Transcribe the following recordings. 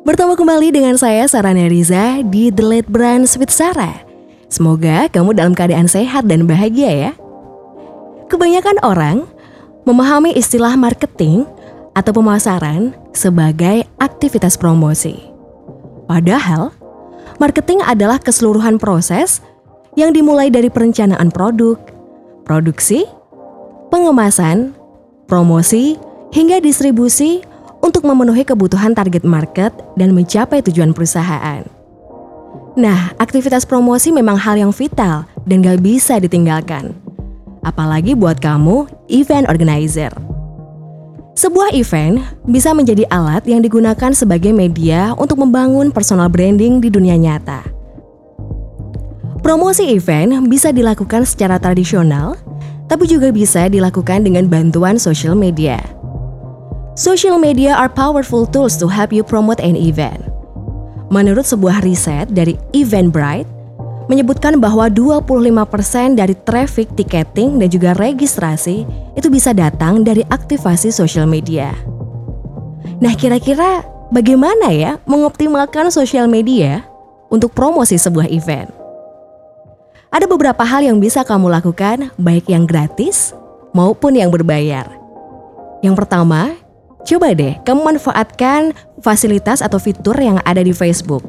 Bertemu kembali dengan saya Sarah Riza di The Late Brands with Sarah. Semoga kamu dalam keadaan sehat dan bahagia ya. Kebanyakan orang memahami istilah marketing atau pemasaran sebagai aktivitas promosi. Padahal, marketing adalah keseluruhan proses yang dimulai dari perencanaan produk, produksi, pengemasan, promosi, hingga distribusi untuk memenuhi kebutuhan target market dan mencapai tujuan perusahaan. Nah, aktivitas promosi memang hal yang vital dan gak bisa ditinggalkan. Apalagi buat kamu, event organizer. Sebuah event bisa menjadi alat yang digunakan sebagai media untuk membangun personal branding di dunia nyata. Promosi event bisa dilakukan secara tradisional, tapi juga bisa dilakukan dengan bantuan social media. Social media are powerful tools to help you promote an event. Menurut sebuah riset dari Eventbrite, menyebutkan bahwa 25% dari traffic tiketing dan juga registrasi itu bisa datang dari aktivasi social media. Nah, kira-kira bagaimana ya mengoptimalkan social media untuk promosi sebuah event? Ada beberapa hal yang bisa kamu lakukan, baik yang gratis maupun yang berbayar. Yang pertama, Coba deh kamu manfaatkan fasilitas atau fitur yang ada di Facebook.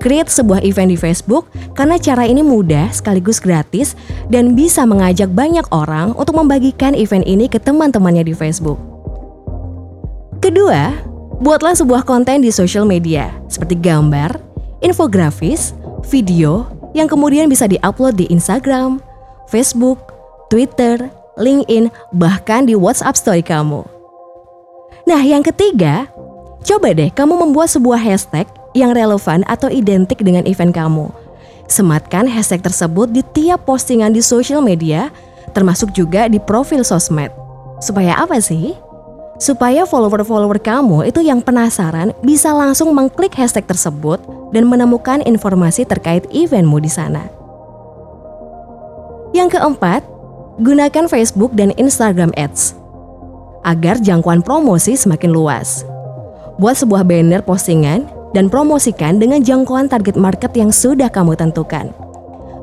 Create sebuah event di Facebook karena cara ini mudah sekaligus gratis dan bisa mengajak banyak orang untuk membagikan event ini ke teman-temannya di Facebook. Kedua, buatlah sebuah konten di social media seperti gambar, infografis, video yang kemudian bisa diupload di Instagram, Facebook, Twitter, LinkedIn, bahkan di WhatsApp story kamu. Nah, yang ketiga, coba deh kamu membuat sebuah hashtag yang relevan atau identik dengan event kamu. Sematkan hashtag tersebut di tiap postingan di sosial media, termasuk juga di profil sosmed. Supaya apa sih? Supaya follower-follower kamu itu yang penasaran bisa langsung mengklik hashtag tersebut dan menemukan informasi terkait eventmu di sana. Yang keempat, gunakan Facebook dan Instagram Ads agar jangkauan promosi semakin luas. Buat sebuah banner postingan dan promosikan dengan jangkauan target market yang sudah kamu tentukan.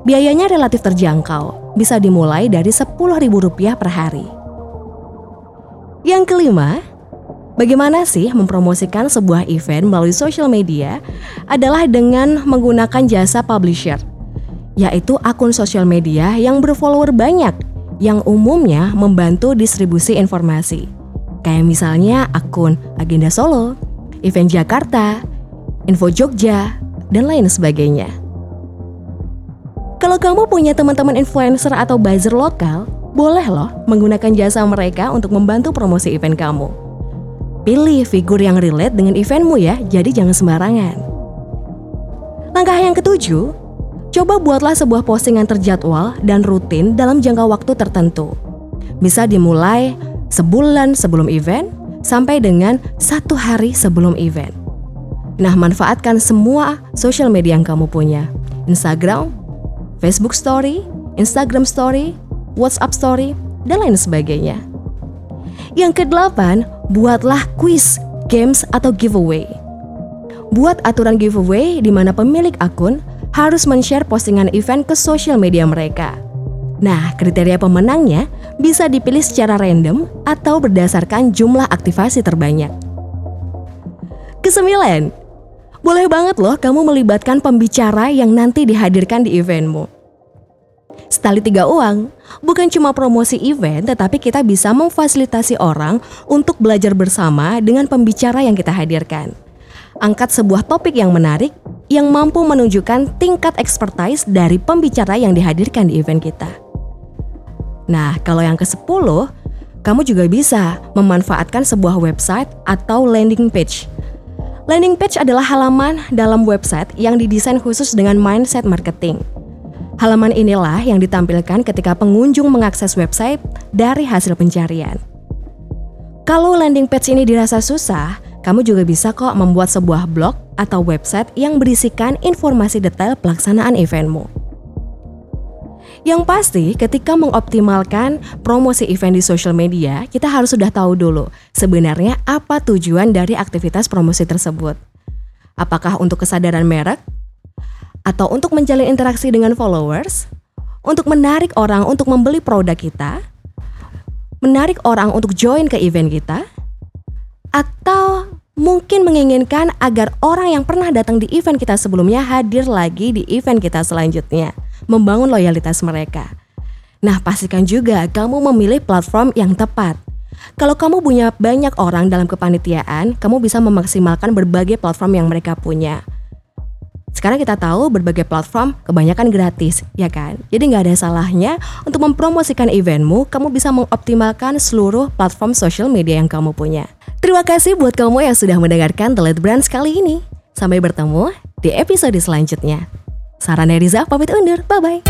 Biayanya relatif terjangkau, bisa dimulai dari Rp10.000 per hari. Yang kelima, bagaimana sih mempromosikan sebuah event melalui social media adalah dengan menggunakan jasa publisher, yaitu akun sosial media yang berfollower banyak yang umumnya membantu distribusi informasi. Kayak misalnya akun Agenda Solo, Event Jakarta, Info Jogja, dan lain sebagainya. Kalau kamu punya teman-teman influencer atau buzzer lokal, boleh loh menggunakan jasa mereka untuk membantu promosi event kamu. Pilih figur yang relate dengan eventmu ya, jadi jangan sembarangan. Langkah yang ketujuh, Coba buatlah sebuah postingan terjadwal dan rutin dalam jangka waktu tertentu. Bisa dimulai sebulan sebelum event sampai dengan satu hari sebelum event. Nah, manfaatkan semua social media yang kamu punya. Instagram, Facebook Story, Instagram Story, WhatsApp Story, dan lain sebagainya. Yang kedelapan, buatlah quiz, games, atau giveaway. Buat aturan giveaway di mana pemilik akun harus men-share postingan event ke sosial media mereka. Nah, kriteria pemenangnya bisa dipilih secara random atau berdasarkan jumlah aktivasi terbanyak. Kesembilan, boleh banget loh kamu melibatkan pembicara yang nanti dihadirkan di eventmu. Setali tiga uang, bukan cuma promosi event, tetapi kita bisa memfasilitasi orang untuk belajar bersama dengan pembicara yang kita hadirkan. Angkat sebuah topik yang menarik yang mampu menunjukkan tingkat expertise dari pembicara yang dihadirkan di event kita. Nah, kalau yang ke-10, kamu juga bisa memanfaatkan sebuah website atau landing page. Landing page adalah halaman dalam website yang didesain khusus dengan mindset marketing. Halaman inilah yang ditampilkan ketika pengunjung mengakses website dari hasil pencarian. Kalau landing page ini dirasa susah, kamu juga bisa kok membuat sebuah blog atau website yang berisikan informasi detail pelaksanaan eventmu. Yang pasti, ketika mengoptimalkan promosi event di social media, kita harus sudah tahu dulu sebenarnya apa tujuan dari aktivitas promosi tersebut. Apakah untuk kesadaran merek? Atau untuk menjalin interaksi dengan followers? Untuk menarik orang untuk membeli produk kita? Menarik orang untuk join ke event kita? Atau mungkin menginginkan agar orang yang pernah datang di event kita sebelumnya hadir lagi di event kita selanjutnya, membangun loyalitas mereka. Nah, pastikan juga kamu memilih platform yang tepat. Kalau kamu punya banyak orang dalam kepanitiaan, kamu bisa memaksimalkan berbagai platform yang mereka punya. Sekarang kita tahu berbagai platform kebanyakan gratis, ya kan? Jadi nggak ada salahnya untuk mempromosikan eventmu, kamu bisa mengoptimalkan seluruh platform social media yang kamu punya. Terima kasih buat kamu yang sudah mendengarkan The Lead Brands kali ini. Sampai bertemu di episode selanjutnya. Sarah Neriza pamit undur, bye-bye.